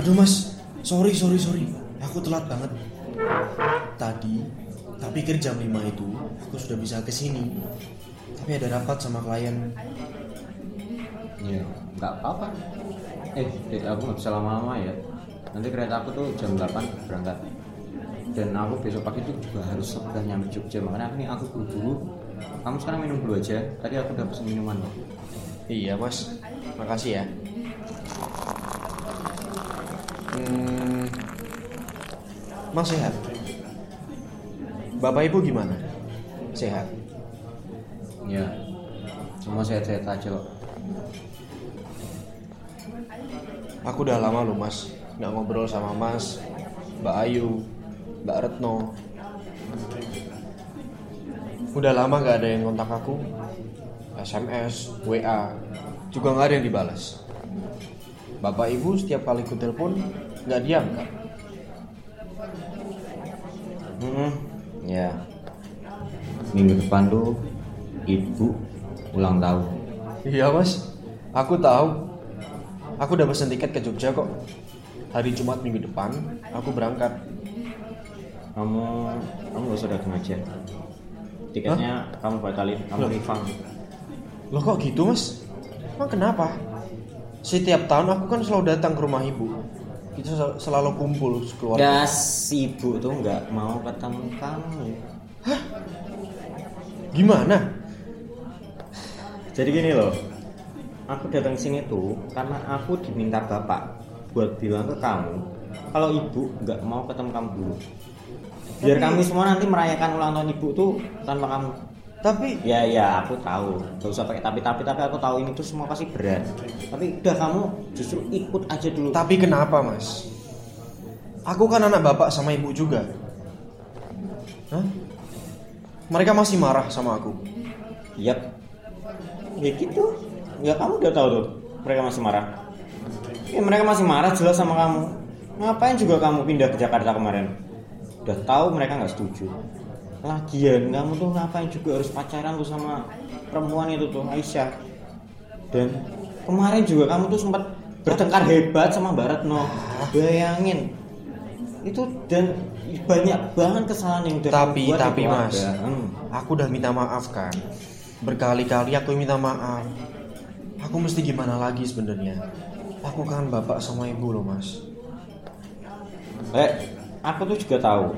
Aduh mas, sorry sorry sorry, aku telat banget. Tadi, tak pikir jam 5 itu aku sudah bisa ke sini. Tapi ada rapat sama klien. Iya, nggak apa-apa. Eh, Dek, aku nggak bisa lama-lama ya. Nanti kereta aku tuh jam 8 berangkat. Dan aku besok pagi tuh juga harus segera nyampe Jogja. Makanya ini aku buru-buru. Kamu sekarang minum dulu aja. Tadi aku udah pesen minuman. Iya mas, makasih ya. Hmm, mas sehat? Bapak ibu gimana? Sehat? Ya, semua sehat-sehat aja kok. Aku udah lama loh mas nggak ngobrol sama mas, Mbak Ayu, Mbak Retno. Udah lama nggak ada yang kontak aku. SMS, WA, juga nggak ada yang dibalas. Bapak ibu setiap kali ku telepon nggak diangkat. Hmm, ya. Minggu depan tuh ibu ulang tahun. Iya mas, aku tahu. Aku udah pesen tiket ke Jogja kok. Hari Jumat minggu depan aku berangkat. Kamu kamu gak usah datang aja. Tiketnya kamu batalin, kamu refund. Loh kok gitu mas? Emang kenapa? Setiap tahun aku kan selalu datang ke rumah ibu. Kita sel- selalu kumpul sekeluarga. Ya si ibu tuh nggak mau ketemu kamu. Gimana? Jadi gini loh, aku datang sini tuh karena aku diminta bapak buat bilang ke kamu kalau ibu nggak mau ketemu kamu dulu. Biar Tapi- kami semua nanti merayakan ulang tahun ibu tuh tanpa kamu. Tapi Ya ya aku tahu, gak usah pakai tapi tapi tapi aku tahu ini tuh semua pasti berat. Tapi udah kamu justru ikut aja dulu. tapi kenapa mas? Aku kan anak bapak sama ibu juga. Hah? Mereka masih marah sama aku. Yap. Ya gitu. Ya kamu udah tahu tuh, mereka masih marah. Ya mereka masih marah jelas sama kamu. Ngapain juga kamu pindah ke Jakarta kemarin? Udah tahu mereka nggak setuju. Lagian kamu tuh ngapain juga harus pacaran tuh sama perempuan itu tuh Aisyah. Dan kemarin juga kamu tuh sempat bertengkar hebat sama Mbak Retno. Bayangin. Itu dan banyak banget kesalahan yang udah Tapi tapi mas, Hmm. aku udah minta maaf kan. Berkali-kali aku minta maaf. Aku mesti gimana lagi sebenarnya? Aku kan bapak sama ibu loh mas. Eh, aku tuh juga tahu.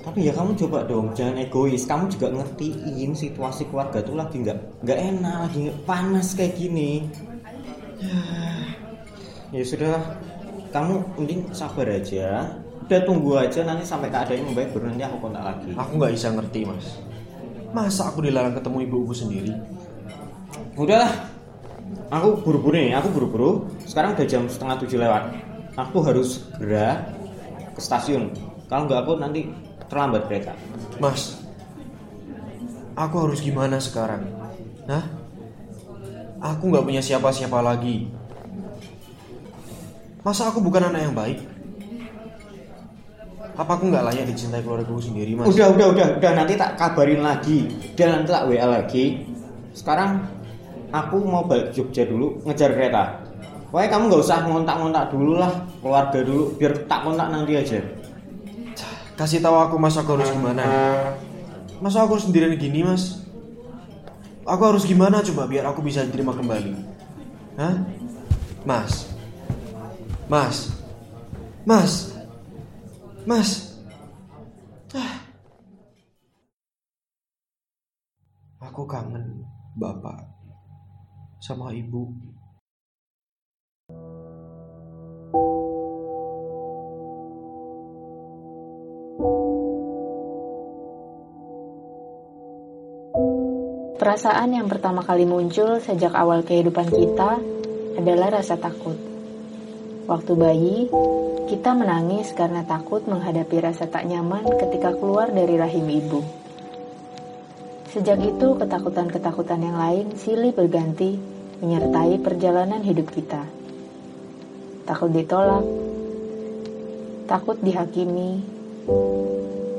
Tapi ya kamu coba dong, jangan egois. Kamu juga ngertiin situasi keluarga tuh lagi nggak nggak enak, lagi panas kayak gini. Ya sudah, kamu mending sabar aja. Udah tunggu aja nanti sampai keadaan membaik baru nanti aku kontak lagi. Aku nggak bisa ngerti mas. Masa aku dilarang ketemu ibuku sendiri? Udahlah, aku buru-buru nih, aku buru-buru. Sekarang udah jam setengah tujuh lewat. Aku harus segera ke stasiun. Kalau nggak aku nanti terlambat kereta. Mas, aku harus gimana sekarang? Hah? Aku nggak punya siapa-siapa lagi. Masa aku bukan anak yang baik? Apa aku nggak layak dicintai keluargaku sendiri, Mas? Udah, udah, udah, udah nanti tak kabarin lagi. Dan nanti tak WA lagi. Sekarang aku mau balik ke Jogja dulu ngejar kereta. Pokoknya kamu nggak usah ngontak-ngontak dulu lah keluarga dulu biar tak kontak nanti aja. Kasih tahu aku mas aku harus gimana? Masa aku harus sendirian gini, Mas? Aku harus gimana coba biar aku bisa diterima kembali? Hah? Mas. Mas. Mas. Mas. Ah. Aku kangen Bapak sama Ibu. Perasaan yang pertama kali muncul sejak awal kehidupan kita adalah rasa takut. Waktu bayi, kita menangis karena takut menghadapi rasa tak nyaman ketika keluar dari rahim ibu. Sejak itu, ketakutan-ketakutan yang lain silih berganti menyertai perjalanan hidup kita. Takut ditolak, takut dihakimi,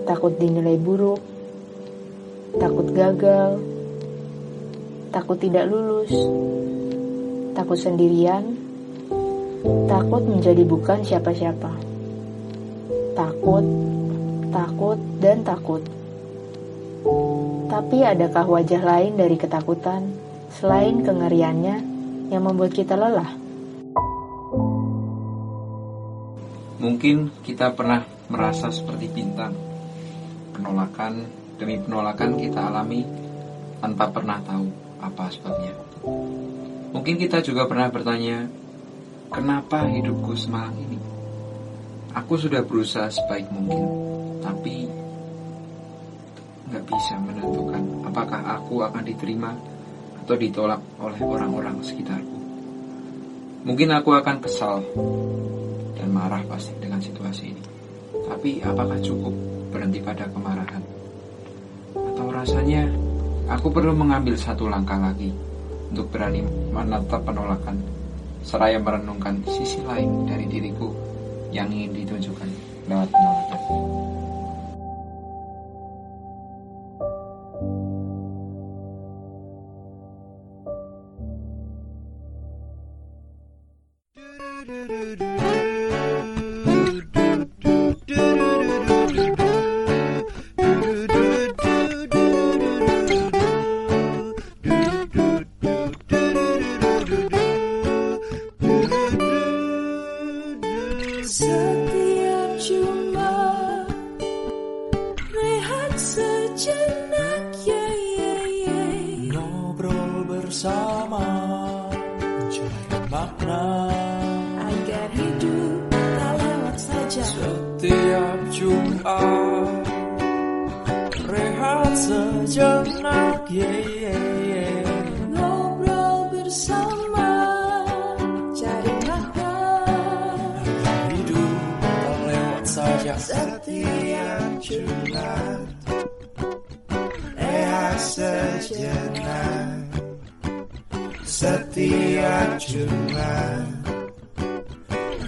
takut dinilai buruk, takut gagal, takut tidak lulus, takut sendirian, takut menjadi bukan siapa-siapa. Takut, takut, dan takut. Tapi adakah wajah lain dari ketakutan selain kengeriannya yang membuat kita lelah? Mungkin kita pernah merasa seperti bintang. Penolakan demi penolakan kita alami tanpa pernah tahu apa sebabnya. Mungkin kita juga pernah bertanya, kenapa hidupku semalang ini? Aku sudah berusaha sebaik mungkin, tapi nggak bisa menentukan apakah aku akan diterima atau ditolak oleh orang-orang sekitarku. Mungkin aku akan kesal dan marah pasti dengan situasi ini. Tapi apakah cukup berhenti pada kemarahan? Atau rasanya aku perlu mengambil satu langkah lagi untuk berani menatap penolakan seraya merenungkan sisi lain dari diriku yang ingin ditunjukkan lewat penolakan. Setiap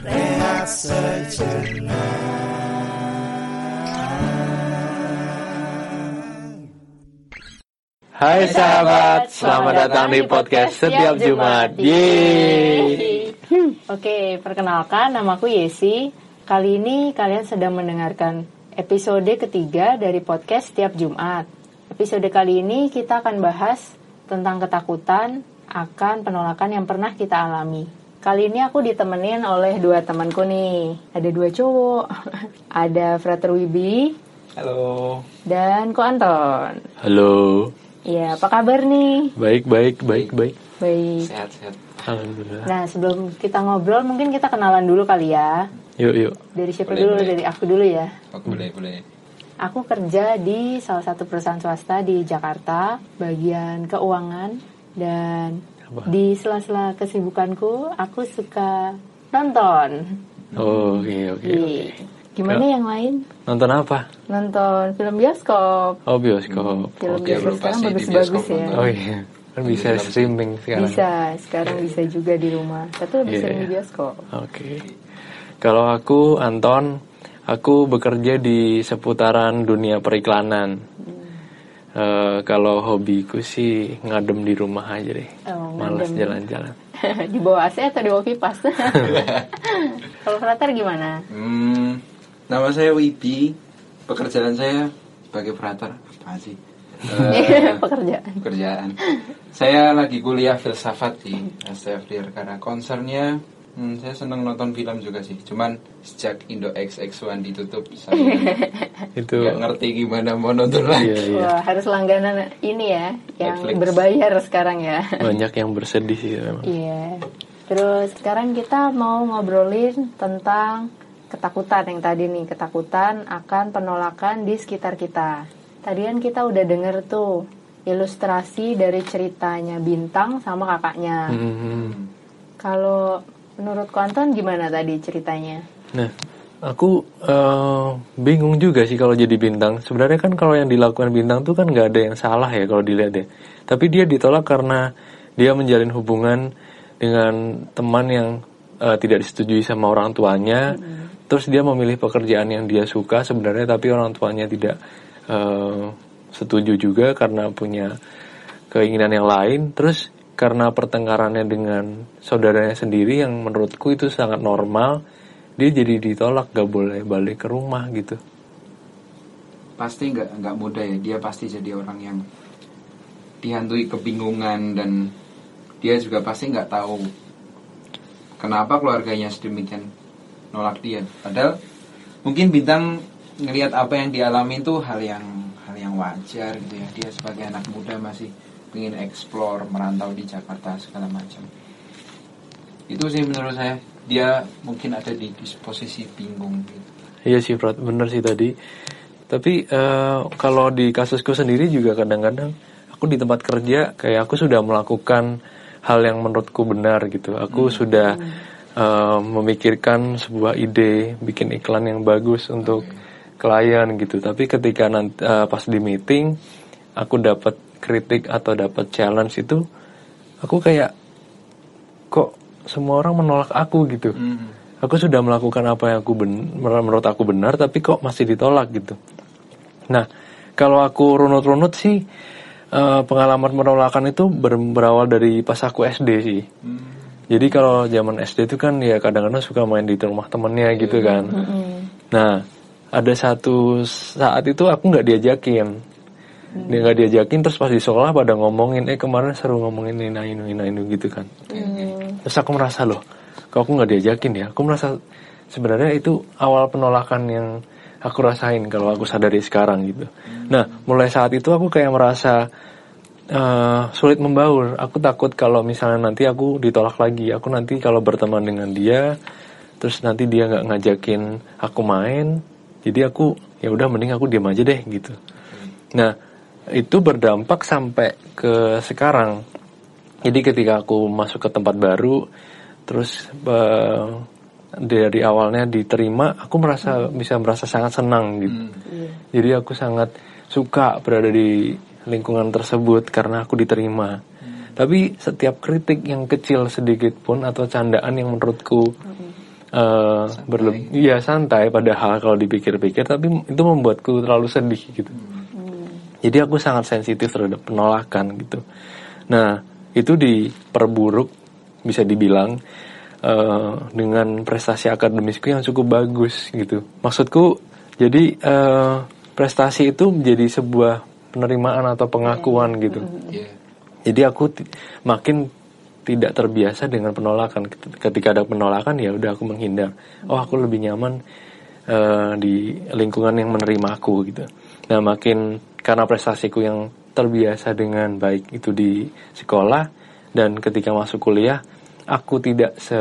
Rehat sejenak Hai sahabat, selamat datang di podcast setiap Jumat. Yeay. Oke, perkenalkan namaku Yesi. Kali ini kalian sedang mendengarkan episode ketiga dari podcast setiap Jumat. Episode kali ini kita akan bahas tentang ketakutan akan penolakan yang pernah kita alami. Kali ini aku ditemenin oleh dua temanku nih. Ada dua cowok. Ada Frater Wibi Halo. dan Ko Anton. Halo, Iya, apa kabar nih? baik baik baik baik. Baik. Sehat-sehat. Alhamdulillah. Nah, sebelum kita ngobrol, mungkin kita kenalan dulu kali ya. Yuk yuk. Dari siapa Boleh, dulu? boleh. Dari aku dulu ya. Oh, boleh, boleh. Aku kerja di salah satu perusahaan swasta di Jakarta, bagian keuangan dan? Di sela-sela kesibukanku, aku suka nonton. Oh, Oke oke oke. Ih, Gimana yang lain? Nonton apa? Nonton film bioskop. Oh bioskop. Film Oke. bioskop sekarang bagus-bagus ya. nonton. Oh iya, kan bisa streaming sekarang. Bisa, sekarang bisa juga di rumah. Tapi lebih Iya, sering di iya. bioskop. Oke. Kalau aku Anton, aku bekerja di seputaran dunia periklanan. Eh, kalau hobiku sih ngadem di rumah aja deh. Oh, Males ngadem. jalan-jalan. di bawah AC atau di bawah kipas? Kalau Frater gimana? Hmm, nama saya Wibi. Pekerjaan saya sebagai operator apa sih? Eh, Pekerjaan. pekerjaan. Saya lagi kuliah filsafat di STFDR karena concernnya hmm, saya seneng nonton film juga sih. Cuman sejak Indo XX1 ditutup saya Itu. nggak ngerti gimana mau nonton lagi. Iya iya. Wah, harus langganan ini ya, yang Netflix. berbayar sekarang ya. Banyak yang bersedih sih memang. Iya. Terus sekarang kita mau ngobrolin tentang ketakutan yang tadi nih, ketakutan akan penolakan di sekitar kita. Tadi kan kita udah denger tuh ilustrasi dari ceritanya Bintang sama kakaknya. Hmm. Kalau menurut Konton gimana tadi ceritanya? Nah, aku eh, bingung juga sih kalau jadi bintang. Sebenarnya kan kalau yang dilakukan bintang tuh kan nggak ada yang salah ya kalau dilihat ya. Tapi dia ditolak karena dia menjalin hubungan dengan teman yang eh, tidak disetujui sama orang tuanya. Terus dia memilih pekerjaan yang dia suka sebenarnya, tapi orang tuanya tidak eh, setuju juga karena punya keinginan yang lain. Terus karena pertengkarannya dengan saudaranya sendiri yang menurutku itu sangat normal dia jadi ditolak gak boleh balik ke rumah gitu. Pasti nggak nggak mudah ya. Dia pasti jadi orang yang dihantui kebingungan dan dia juga pasti nggak tahu kenapa keluarganya sedemikian nolak dia. Padahal mungkin bintang ngelihat apa yang dialami itu hal yang hal yang wajar gitu ya. Dia sebagai anak muda masih ingin explore merantau di Jakarta segala macam itu sih menurut saya dia mungkin ada di, di posisi bingung gitu Iya sih Prot, bener sih tadi. Tapi eh, kalau di kasusku sendiri juga kadang-kadang aku di tempat kerja kayak aku sudah melakukan hal yang menurutku benar gitu. Aku sudah eh, memikirkan sebuah ide, bikin iklan yang bagus untuk klien gitu. Tapi ketika nanti eh, pas di meeting aku dapat kritik atau dapat challenge itu, aku kayak kok semua orang menolak aku gitu. Aku sudah melakukan apa yang aku ben- menurut aku benar tapi kok masih ditolak gitu. Nah kalau aku runut-runut sih eh, pengalaman penolakan itu ber- berawal dari pas aku SD sih. Jadi kalau zaman SD itu kan ya kadang-kadang suka main di rumah temennya gitu kan. Nah ada satu saat itu aku nggak diajakin dia nggak diajakin terus pas di sekolah pada ngomongin eh kemarin seru ngomongin ini nah, ini ini, ini gitu kan. Terus aku merasa loh kok aku nggak diajakin ya? Aku merasa sebenarnya itu awal penolakan yang aku rasain kalau aku sadari sekarang gitu. Nah mulai saat itu aku kayak merasa eh, sulit membaur. Aku takut kalau misalnya nanti aku ditolak lagi. Aku nanti kalau berteman dengan dia terus nanti dia nggak ngajakin aku main jadi aku ya udah mending aku diam aja deh gitu. Nah itu berdampak sampai ke sekarang. Jadi ketika aku masuk ke tempat baru, terus eh, dari awalnya diterima, aku merasa bisa merasa sangat senang gitu. Jadi aku sangat suka berada di lingkungan tersebut karena aku diterima. Tapi setiap kritik yang kecil sedikit pun atau candaan yang menurutku eh berlebih, iya santai padahal kalau dipikir-pikir, tapi itu membuatku terlalu sedih gitu. Jadi aku sangat sensitif terhadap penolakan gitu. Nah itu diperburuk bisa dibilang eh, dengan prestasi akademisku yang cukup bagus gitu. Maksudku jadi eh, prestasi itu menjadi sebuah penerimaan atau pengakuan gitu. Iya. Jadi aku makin tidak terbiasa dengan penolakan. Ketika ada penolakan ya udah aku menghindar. Oh aku lebih nyaman eh, di lingkungan yang menerima aku gitu. Nah makin karena prestasiku yang terbiasa dengan baik itu di sekolah dan ketika masuk kuliah aku tidak se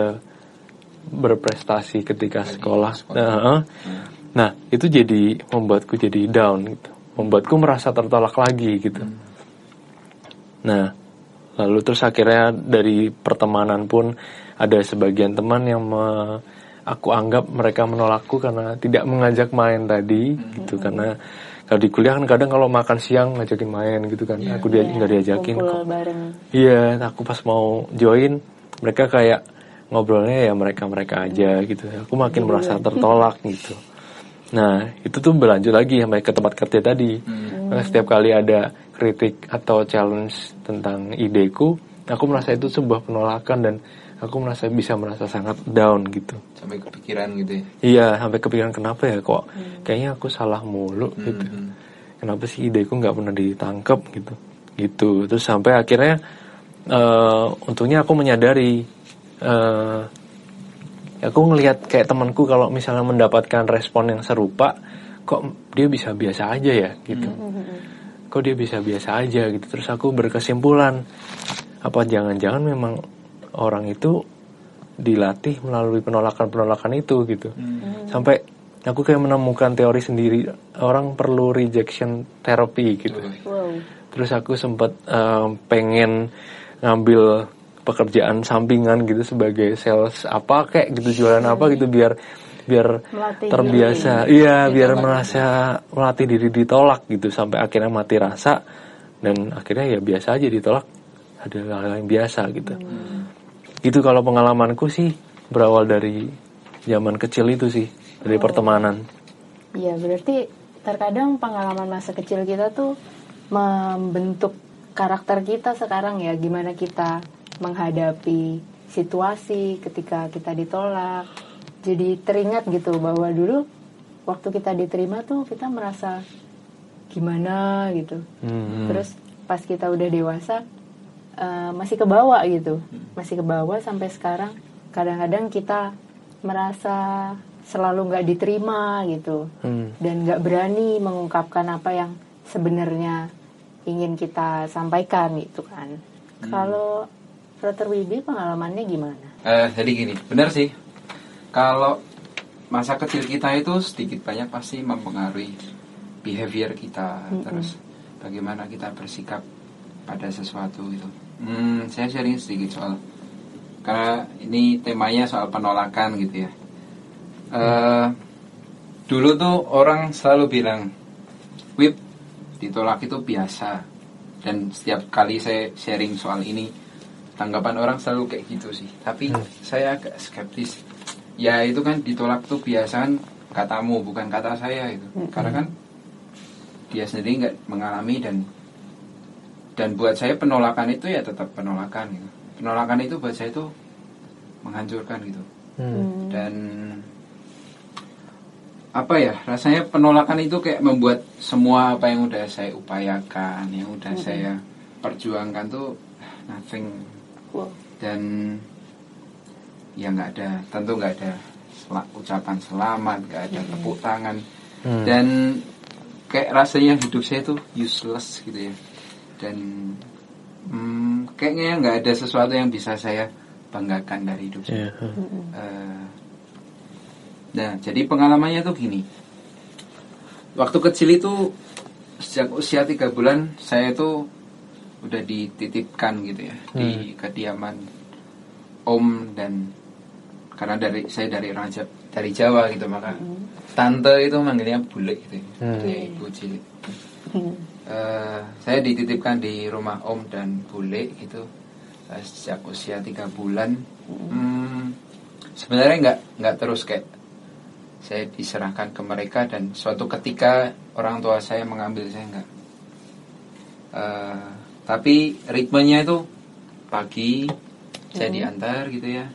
berprestasi ketika sekolah. Nah, eh. nah itu jadi membuatku jadi down gitu. Membuatku merasa tertolak lagi gitu. Nah, lalu terus akhirnya dari pertemanan pun ada sebagian teman yang me- aku anggap mereka menolakku karena tidak mengajak main tadi gitu karena kalau di kuliah kan kadang kalau makan siang ngajakin main gitu kan. Aku dia nggak diajakin kok. kumpul Iya, aku pas mau join mereka kayak ngobrolnya ya mereka-mereka aja gitu. Aku makin merasa tertolak gitu. Nah, itu tuh berlanjut lagi sampai ke tempat kerja tadi. Karena setiap kali ada kritik atau challenge tentang ideku, aku merasa itu sebuah penolakan dan aku merasa bisa merasa sangat down gitu. sampai kepikiran gitu ya Iya, sampai kepikiran kenapa ya kok kayaknya aku salah mulu gitu. Hmm. Kenapa sih ideku nggak pernah ditangkap gitu. Gitu. Terus sampai akhirnya eh untungnya aku menyadari eh aku ngelihat kayak temanku kalau misalnya mendapatkan respon yang serupa kok dia bisa biasa aja ya gitu. Kok dia bisa biasa aja gitu. Terus aku berkesimpulan apa jangan-jangan memang orang itu dilatih melalui penolakan-penolakan itu gitu. Sampai aku kayak menemukan teori sendiri orang perlu rejection therapy gitu. wow. Terus aku sempat eh, pengen ngambil pekerjaan sampingan gitu sebagai sales apa kayak gitu jualan apa gitu biar biar Melatih terbiasa. iya biar merasa melatih diri ditolak gitu sampai akhirnya mati rasa. Dan akhirnya ya biasa aja ditolak. Ada hal yang biasa gitu itu kalau pengalamanku sih berawal dari zaman kecil itu sih dari pertemanan. Iya, berarti terkadang pengalaman masa kecil kita tuh membentuk karakter kita sekarang ya. Gimana kita menghadapi situasi ketika kita ditolak jadi teringat gitu bahwa dulu waktu kita diterima tuh kita merasa gimana gitu. Hmm. terus pas kita udah dewasa eh, masih kebawa gitu. Masih kebawa sampai sekarang. Kadang-kadang kita merasa selalu nggak diterima gitu. Hmm. dan nggak berani mengungkapkan apa yang sebenarnya ingin kita sampaikan gitu kan. Kalau Frater Wibi pengalamannya gimana? Eh, jadi gini, benar sih. Kalau masa kecil kita itu sedikit banyak pasti mempengaruhi behavior kita, terus bagaimana kita bersikap pada sesuatu itu. Hmm, saya sharing sedikit soal karena ini temanya soal penolakan gitu ya. Eh, dulu tuh orang selalu bilang, Wip, ditolak itu biasa. Dan setiap kali saya sharing soal ini, tanggapan orang selalu kayak gitu sih tapi saya agak skeptis ya itu kan ditolak tuh biasa kan katamu bukan kata saya itu karena kan dia sendiri nggak mengalami dan dan buat saya penolakan itu ya tetap penolakan gitu. Penolakan itu buat saya itu menghancurkan gitu. Hmm. dan apa ya rasanya penolakan itu kayak membuat semua apa yang udah saya upayakan yang udah saya perjuangkan tuh nothing. Wow. dan ya nggak ada tentu nggak ada sel- ucapan selamat nggak ada tepuk tangan. Hmm. dan kayak rasanya hidup saya tuh useless gitu ya dan hmm, kayaknya nggak ada sesuatu yang bisa saya banggakan dari hidup saya Iya, hmm. Eh, nah, jadi pengalamannya tuh gini. Waktu kecil itu sejak usia tiga bulan saya tuh udah dititipkan gitu ya di kediaman om dan karena dari saya dari orang Ja- dari Jawa gitu maka tante itu manggilnya bule gitu ya, Hmm. ibu cilik. Eh, saya dititipkan di rumah om dan bule gitu eh, sejak usia tiga bulan. Hmm, sebenarnya nggak nggak terus kayak saya diserahkan ke mereka dan suatu ketika orang tua saya mengambil saya nggak. Eh, tapi ritmenya itu pagi saya diantar gitu ya,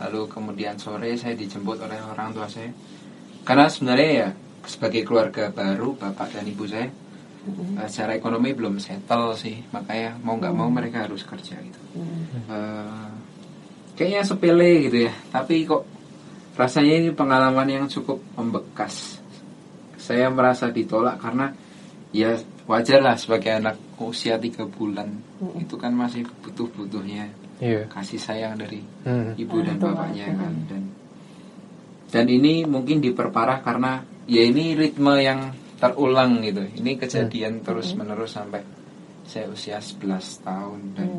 lalu kemudian sore saya dijemput oleh orang tua saya. Karena sebenarnya ya sebagai keluarga baru bapak dan ibu saya eh, secara ekonomi belum settle sih, makanya mau nggak mau mereka harus kerja gitu. Eh, kayaknya sepele gitu ya, tapi kok rasanya ini pengalaman yang cukup membekas. Saya merasa ditolak karena ya wajar lah sebagai anak usia tiga bulan itu kan masih butuh-butuhnya Iya. kasih sayang dari Hmm. ibu dan bapaknya kan dan dan ini mungkin diperparah karena ya ini ritme yang terulang gitu. Ini kejadian terus menerus sampai saya usia 11 tahun dan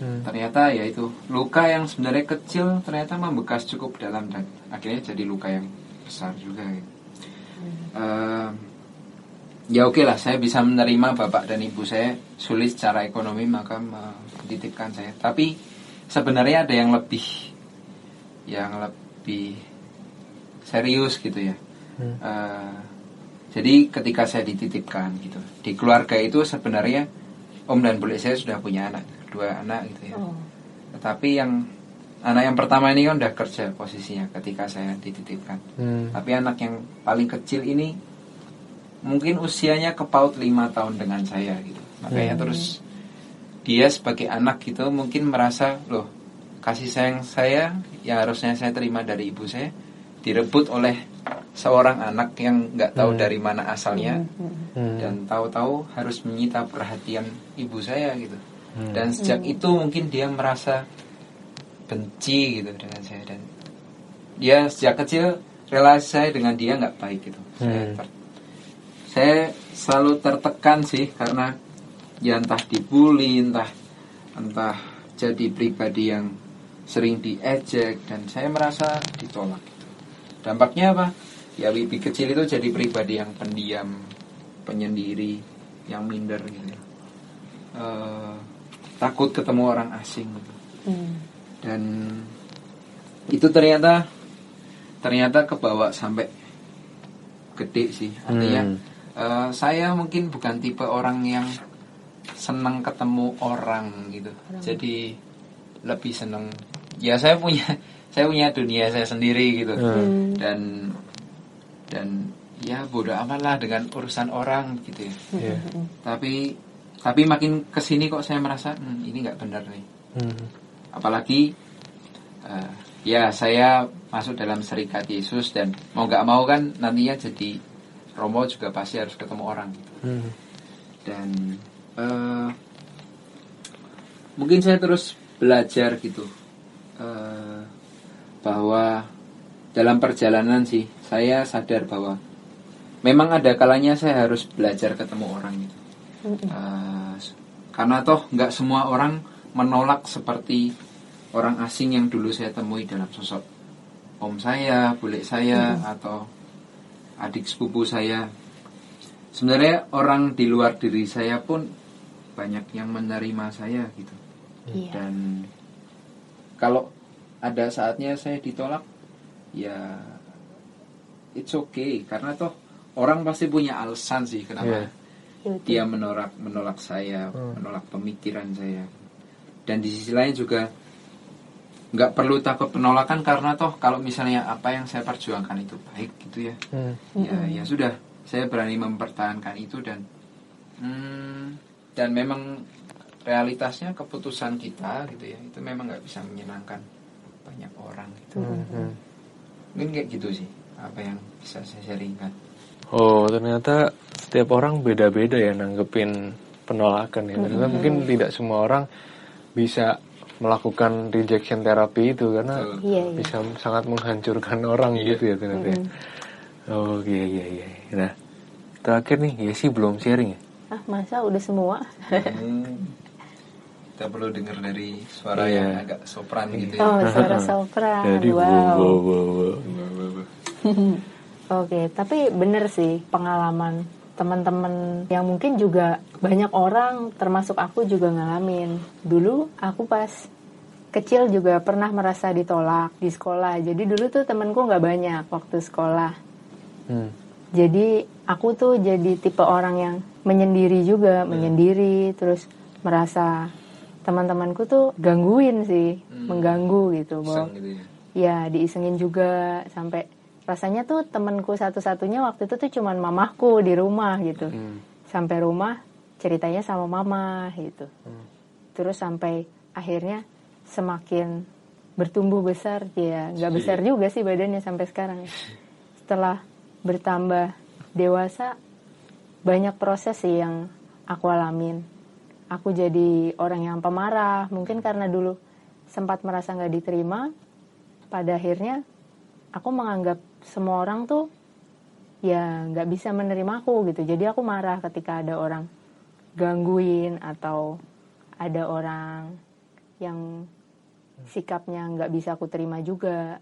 Hmm. ternyata ya itu luka yang sebenarnya kecil ternyata membekas cukup dalam dan akhirnya jadi luka yang besar juga gitu. Eh, ya oke lah saya bisa menerima bapak dan ibu saya sulit secara ekonomi maka menitipkan saya. Tapi sebenarnya ada yang lebih yang lebih serius gitu ya. Hmm. Eh, jadi ketika saya dititipkan gitu di keluarga itu sebenarnya om dan bule saya sudah punya anak dua anak gitu ya Oh. tetapi yang anak yang pertama ini kan udah kerja posisinya ketika saya dititipkan Hmm. tapi anak yang paling kecil ini mungkin usianya kepaut lima tahun dengan saya gitu. Makanya terus dia sebagai anak gitu mungkin merasa loh kasih sayang saya yang harusnya saya terima dari ibu saya direbut oleh seorang anak yang nggak tahu dari mana asalnya Hmm. dan tahu-tahu harus menyita perhatian ibu saya gitu. Hmm. Dan sejak itu mungkin dia merasa benci gitu dengan saya dan dia sejak kecil relasi saya dengan dia nggak baik gitu. Saya, Hmm. ter- saya selalu tertekan sih karena ya entah dibully, entah entah jadi pribadi yang sering diejek dan saya merasa ditolak gitu. Dampaknya apa? Ya Wibi kecil itu jadi pribadi yang pendiam, penyendiri, yang minder gitu. Eh, takut ketemu orang asing gitu. Hmm. Dan itu ternyata ternyata kebawa sampai gede sih. Artinya Hmm. eh, saya mungkin bukan tipe orang yang senang ketemu orang gitu. Jadi lebih senang. Ya saya punya saya punya dunia saya sendiri gitu. Hmm. Dan dan ya bodoh amat lah dengan urusan orang gitu ya. Iya. Tapi tapi makin ke sini kok saya merasa "Hmm, ini nggak benar nih. Hmm. Apalagi eh, ya saya masuk dalam serikat Yesus dan mau nggak mau kan nantinya jadi Romo juga pasti harus ketemu orang gitu. Hmm. dan eh, mungkin saya terus belajar gitu eh, bahwa dalam perjalanan sih saya sadar bahwa memang ada kalanya saya harus belajar ketemu orang gitu. Eh, karena toh nggak semua orang menolak seperti orang asing yang dulu saya temui dalam sosok om saya, bule saya atau adik sepupu saya. Sebenarnya orang di luar diri saya pun banyak yang menerima saya gitu. Iya. dan kalau ada saatnya saya ditolak ya it's okay. Karena toh orang pasti punya alasan sih kenapa Iya. dia menolak menolak saya menolak pemikiran saya. Dan di sisi lain juga nggak perlu takut penolakan karena toh kalau misalnya apa yang saya perjuangkan itu baik gitu ya. Hmm. ya ya sudah. Saya berani mempertahankan itu dan hmm, dan memang realitasnya keputusan kita gitu ya itu memang nggak bisa menyenangkan banyak orang gitu. Hmm. mungkin kayak gitu sih apa yang bisa saya sharingkan Oh, ternyata setiap orang beda-beda ya nanggepin penolakan ya. Ternyata mungkin tidak semua orang bisa melakukan rejection therapy itu karena. Iya, iya. bisa sangat menghancurkan orang gitu ya ternyata. ya. Oh, iya iya iya. Nah, terakhir nih, ya sih belum sharing ya. Ah, masa udah semua? Hmm, kita perlu dengar dari suara Iya. yang agak sopran gitu ya Oh, suara sopran. Jadi wow. wow, wow, wow. Oke, tapi bener sih pengalaman teman-teman yang mungkin juga banyak orang termasuk aku juga ngalamin. Dulu aku pas kecil juga pernah merasa ditolak di sekolah. Jadi dulu tuh temenku nggak banyak waktu sekolah. Hmm. Jadi aku tuh jadi tipe orang yang menyendiri juga, menyendiri terus merasa teman-temanku tuh gangguin sih, mengganggu gitu. bahwa gitu ya ya diisengin juga sampai rasanya tuh temenku satu-satunya waktu itu tuh cuman mamahku di rumah gitu. Hmm. sampai rumah ceritanya sama mama gitu. Terus sampai akhirnya semakin bertumbuh besar ya nggak besar juga sih badannya sampai sekarang. Setelah bertambah dewasa banyak proses sih yang aku alamin. Aku jadi orang yang pemarah mungkin karena dulu sempat merasa nggak diterima pada akhirnya aku menganggap semua orang tuh ya nggak bisa menerima aku gitu. Jadi aku marah ketika ada orang gangguin atau ada orang yang sikapnya nggak bisa aku terima juga.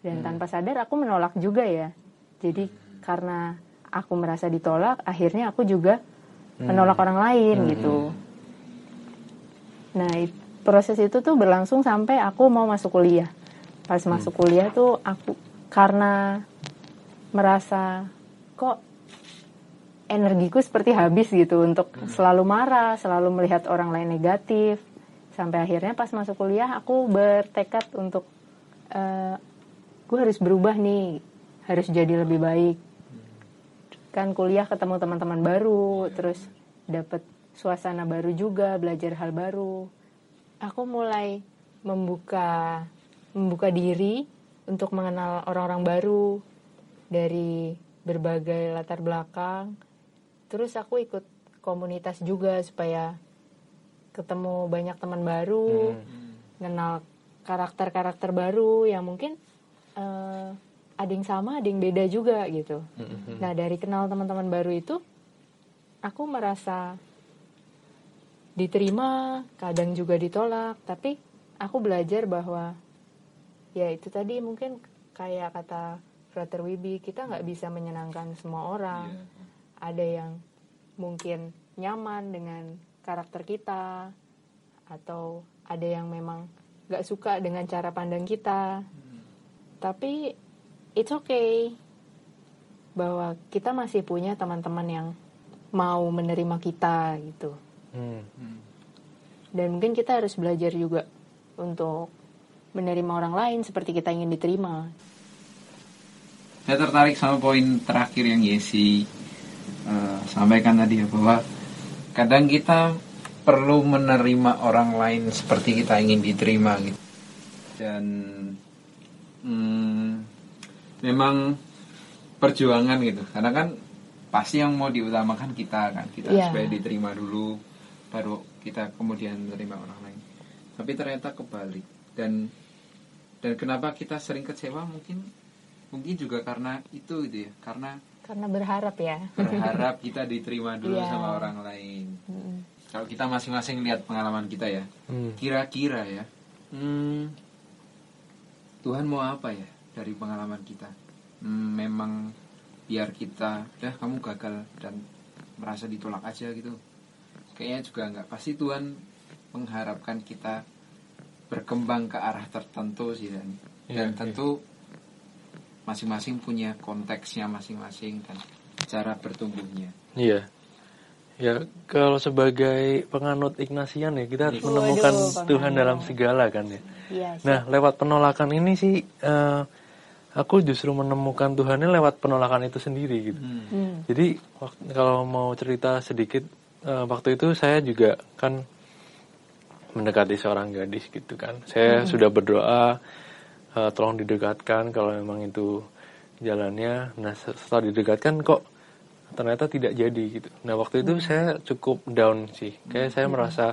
Dan tanpa sadar aku menolak juga ya. Jadi karena aku merasa ditolak akhirnya aku juga menolak orang lain gitu. Nah proses itu tuh berlangsung sampai aku mau masuk kuliah. Pas masuk kuliah tuh aku karena merasa kok energiku seperti habis gitu untuk selalu marah, selalu melihat orang lain negatif. Sampai akhirnya pas masuk kuliah aku bertekad untuk eh gue harus berubah nih, harus jadi lebih baik. Kan kuliah ketemu teman-teman baru, terus dapet suasana baru juga, belajar hal baru. Aku mulai membuka membuka diri untuk mengenal orang-orang baru dari berbagai latar belakang. Terus aku ikut komunitas juga supaya ketemu banyak teman baru, kenal karakter-karakter baru yang mungkin eh, ada yang sama, ada yang beda juga gitu. Nah dari kenal teman-teman baru itu, aku merasa diterima, kadang juga ditolak, tapi aku belajar bahwa ya itu tadi mungkin kayak kata Frater Wibi kita nggak bisa menyenangkan semua orang. Ada yang mungkin nyaman dengan karakter kita atau ada yang memang nggak suka dengan cara pandang kita. Tapi it's okay bahwa kita masih punya teman-teman yang mau menerima kita gitu. Hmm. Dan mungkin kita harus belajar juga untuk menerima orang lain seperti kita ingin diterima. Saya tertarik sama poin terakhir yang Yesi eh, sampaikan tadi ya bahwa kadang kita perlu menerima orang lain seperti kita ingin diterima gitu. Dan hmm, memang perjuangan gitu. Karena kan pasti yang mau diutamakan kita kan kita Iya. supaya diterima dulu baru kita kemudian menerima orang lain. Tapi ternyata kebalik dan dan kenapa kita sering kecewa mungkin mungkin juga karena itu gitu ya karena Karena berharap ya. berharap kita diterima dulu Iya. sama orang lain Mm-mm. kalau kita masing-masing lihat pengalaman kita ya Hmm. kira-kira ya hmm, Tuhan mau apa ya dari pengalaman kita Hmm, memang biar kita dah kamu gagal dan merasa ditolak aja gitu kayaknya juga nggak pasti Tuhan mengharapkan kita berkembang ke arah tertentu sih dan dan Iya, tentu masing-masing punya konteksnya masing-masing dan cara bertumbuhnya Iya. Ya, kalau sebagai penganut Ignasian ya, kita harus Waduh, menemukan penganut. Tuhan dalam segala kan ya. Iya. Nah, lewat penolakan ini sih eh, aku justru menemukan Tuhannya lewat penolakan itu sendiri gitu. Hmm. Jadi wak- kalau mau cerita sedikit eh, waktu itu saya juga kan mendekati seorang gadis gitu kan. Saya sudah berdoa eh, tolong didekatkan kalau memang itu jalannya. Nah se- setelah didekatkan kok ternyata tidak jadi gitu. Nah waktu itu saya cukup down sih. Kayak saya merasa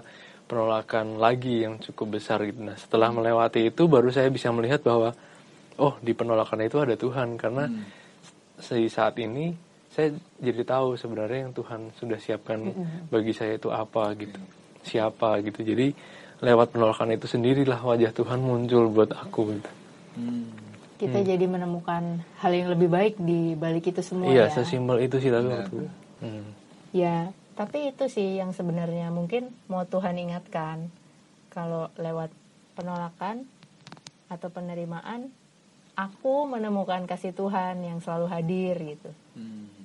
penolakan lagi yang cukup besar gitu. Nah setelah melewati itu baru saya bisa melihat bahwa oh di penolakan itu ada Tuhan karena di saat ini saya jadi tahu sebenarnya yang Tuhan sudah siapkan bagi saya itu apa gitu siapa gitu. Jadi lewat penolakan itu sendirilah wajah Tuhan muncul buat aku gitu. Kita jadi menemukan hal yang lebih baik di balik itu semua iya ya. sesimpel itu sih tapi waktu Hmm. Ya, tapi itu sih yang sebenarnya. Mungkin mau Tuhan ingatkan kalau lewat penolakan atau penerimaan aku menemukan kasih Tuhan yang selalu hadir gitu.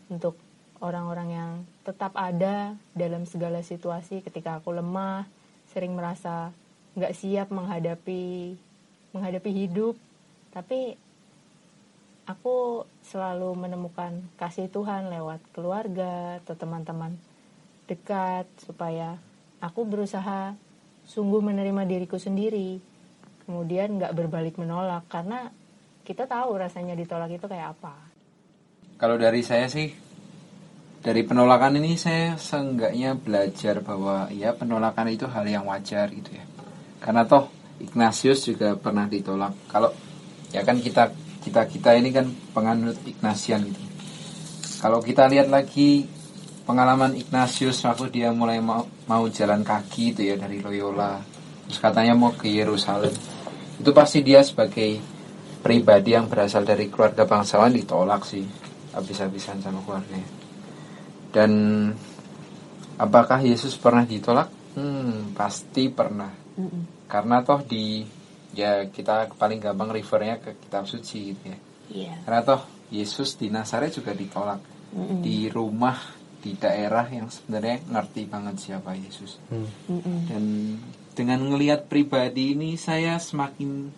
Untuk orang-orang yang tetap ada dalam segala situasi ketika aku lemah, sering merasa nggak siap menghadapi menghadapi hidup, tapi aku selalu menemukan kasih Tuhan lewat keluarga atau teman-teman dekat supaya aku berusaha sungguh menerima diriku sendiri. Kemudian nggak berbalik menolak karena kita tahu rasanya ditolak itu kayak apa. Kalau dari saya sih dari penolakan ini saya seenggaknya belajar bahwa ya penolakan itu hal yang wajar gitu ya. Karena toh Ignatius juga pernah ditolak. Kalau ya kan kita kita kita ini kan penganut Ignatian gitu. Kalau kita lihat lagi pengalaman Ignatius waktu dia mulai mau, mau jalan kaki itu ya dari Loyola, terus katanya mau ke Yerusalem, itu pasti dia sebagai pribadi yang berasal dari keluarga bangsawan ditolak sih habis-habisan sama keluarganya. Dan apakah Yesus pernah ditolak? Hmm, pasti pernah. Karena toh di ya kita paling gampang refernya ke kitab suci gitu ya. iya Karena toh Yesus di Nazaret juga ditolak di rumah di daerah yang sebenarnya ngerti banget siapa Yesus. Dan dengan ngelihat pribadi ini saya semakin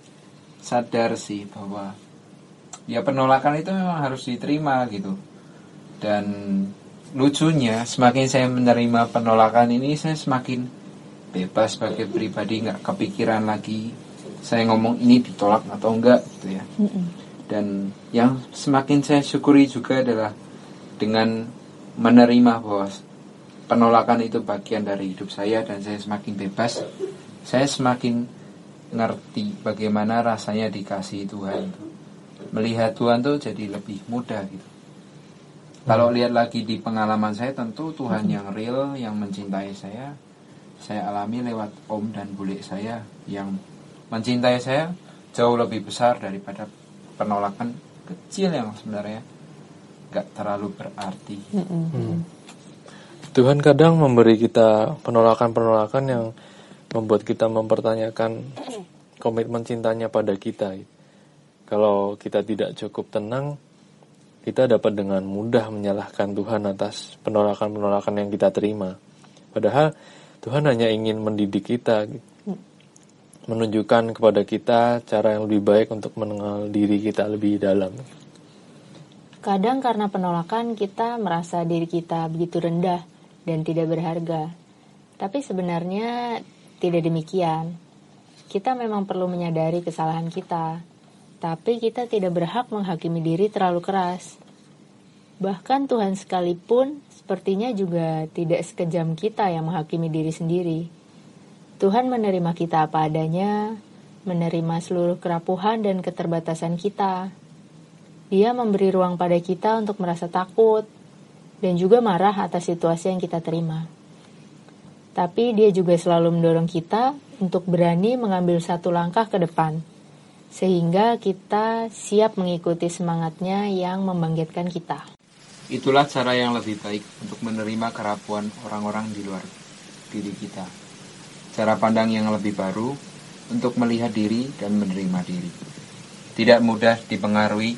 sadar sih bahwa ya penolakan itu memang harus diterima gitu. Dan lucunya semakin saya menerima penolakan ini saya semakin bebas sebagai pribadi nggak kepikiran lagi saya ngomong ini ditolak atau enggak gitu ya. Dan yang semakin saya syukuri juga adalah dengan menerima bahwa penolakan itu bagian dari hidup saya dan saya semakin bebas, saya semakin ngerti bagaimana rasanya dikasih Tuhan. Melihat Tuhan tuh jadi lebih mudah gitu. Kalau lihat lagi di pengalaman saya tentu Tuhan yang real yang mencintai saya saya alami lewat om dan bule saya yang mencintai saya jauh lebih besar daripada penolakan kecil yang sebenarnya nggak terlalu berarti. Tuhan kadang memberi kita penolakan-penolakan yang membuat kita mempertanyakan komitmen cintanya pada kita. Kalau kita tidak cukup tenang, kita dapat dengan mudah menyalahkan Tuhan atas penolakan-penolakan yang kita terima. Padahal Tuhan hanya ingin mendidik kita, menunjukkan kepada kita cara yang lebih baik untuk mengenal diri kita lebih dalam. Kadang karena penolakan kita merasa diri kita begitu rendah dan tidak berharga. Tapi sebenarnya tidak demikian. Kita memang perlu menyadari kesalahan kita, tapi kita tidak berhak menghakimi diri terlalu keras. Bahkan Tuhan sekalipun sepertinya juga tidak sekejam kita yang menghakimi diri sendiri. Tuhan menerima kita apa adanya, menerima seluruh kerapuhan dan keterbatasan kita. Dia memberi ruang pada kita untuk merasa takut dan juga marah atas situasi yang kita terima. Tapi dia juga selalu mendorong kita untuk berani mengambil satu langkah ke depan, sehingga kita siap mengikuti semangatnya yang membangkitkan kita. Itulah cara yang lebih baik untuk menerima kerapuan orang-orang di luar diri kita. Cara pandang yang lebih baru untuk melihat diri dan menerima diri. Tidak mudah dipengaruhi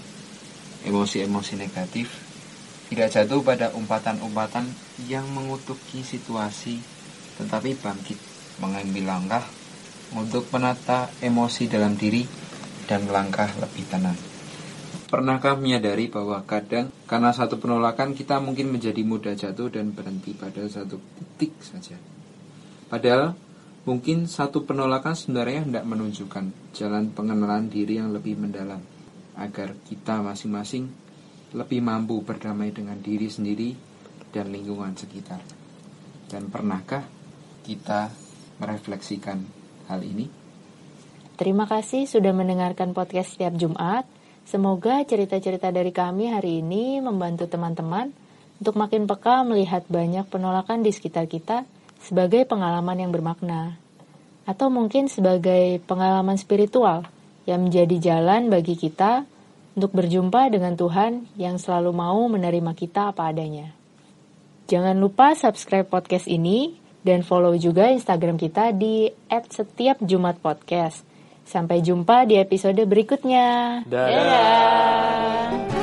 emosi-emosi negatif, tidak jatuh pada umpatan-umpatan yang mengutuki situasi, tetapi bangkit mengambil langkah untuk menata emosi dalam diri dan melangkah lebih tenang. Pernahkah menyadari bahwa kadang karena satu penolakan kita mungkin menjadi mudah jatuh dan berhenti pada satu titik saja. Padahal mungkin satu penolakan sebenarnya hendak menunjukkan jalan pengenalan diri yang lebih mendalam agar kita masing-masing lebih mampu berdamai dengan diri sendiri dan lingkungan sekitar. Dan pernahkah kita merefleksikan hal ini? Terima kasih sudah mendengarkan podcast setiap Jumat. Semoga cerita-cerita dari kami hari ini membantu teman-teman untuk makin peka melihat banyak penolakan di sekitar kita sebagai pengalaman yang bermakna. Atau mungkin sebagai pengalaman spiritual yang menjadi jalan bagi kita untuk berjumpa dengan Tuhan yang selalu mau menerima kita apa adanya. Jangan lupa subscribe podcast ini dan follow juga Instagram kita di @setiapjumatpodcast. Sampai jumpa di episode berikutnya. Dadah. Setiap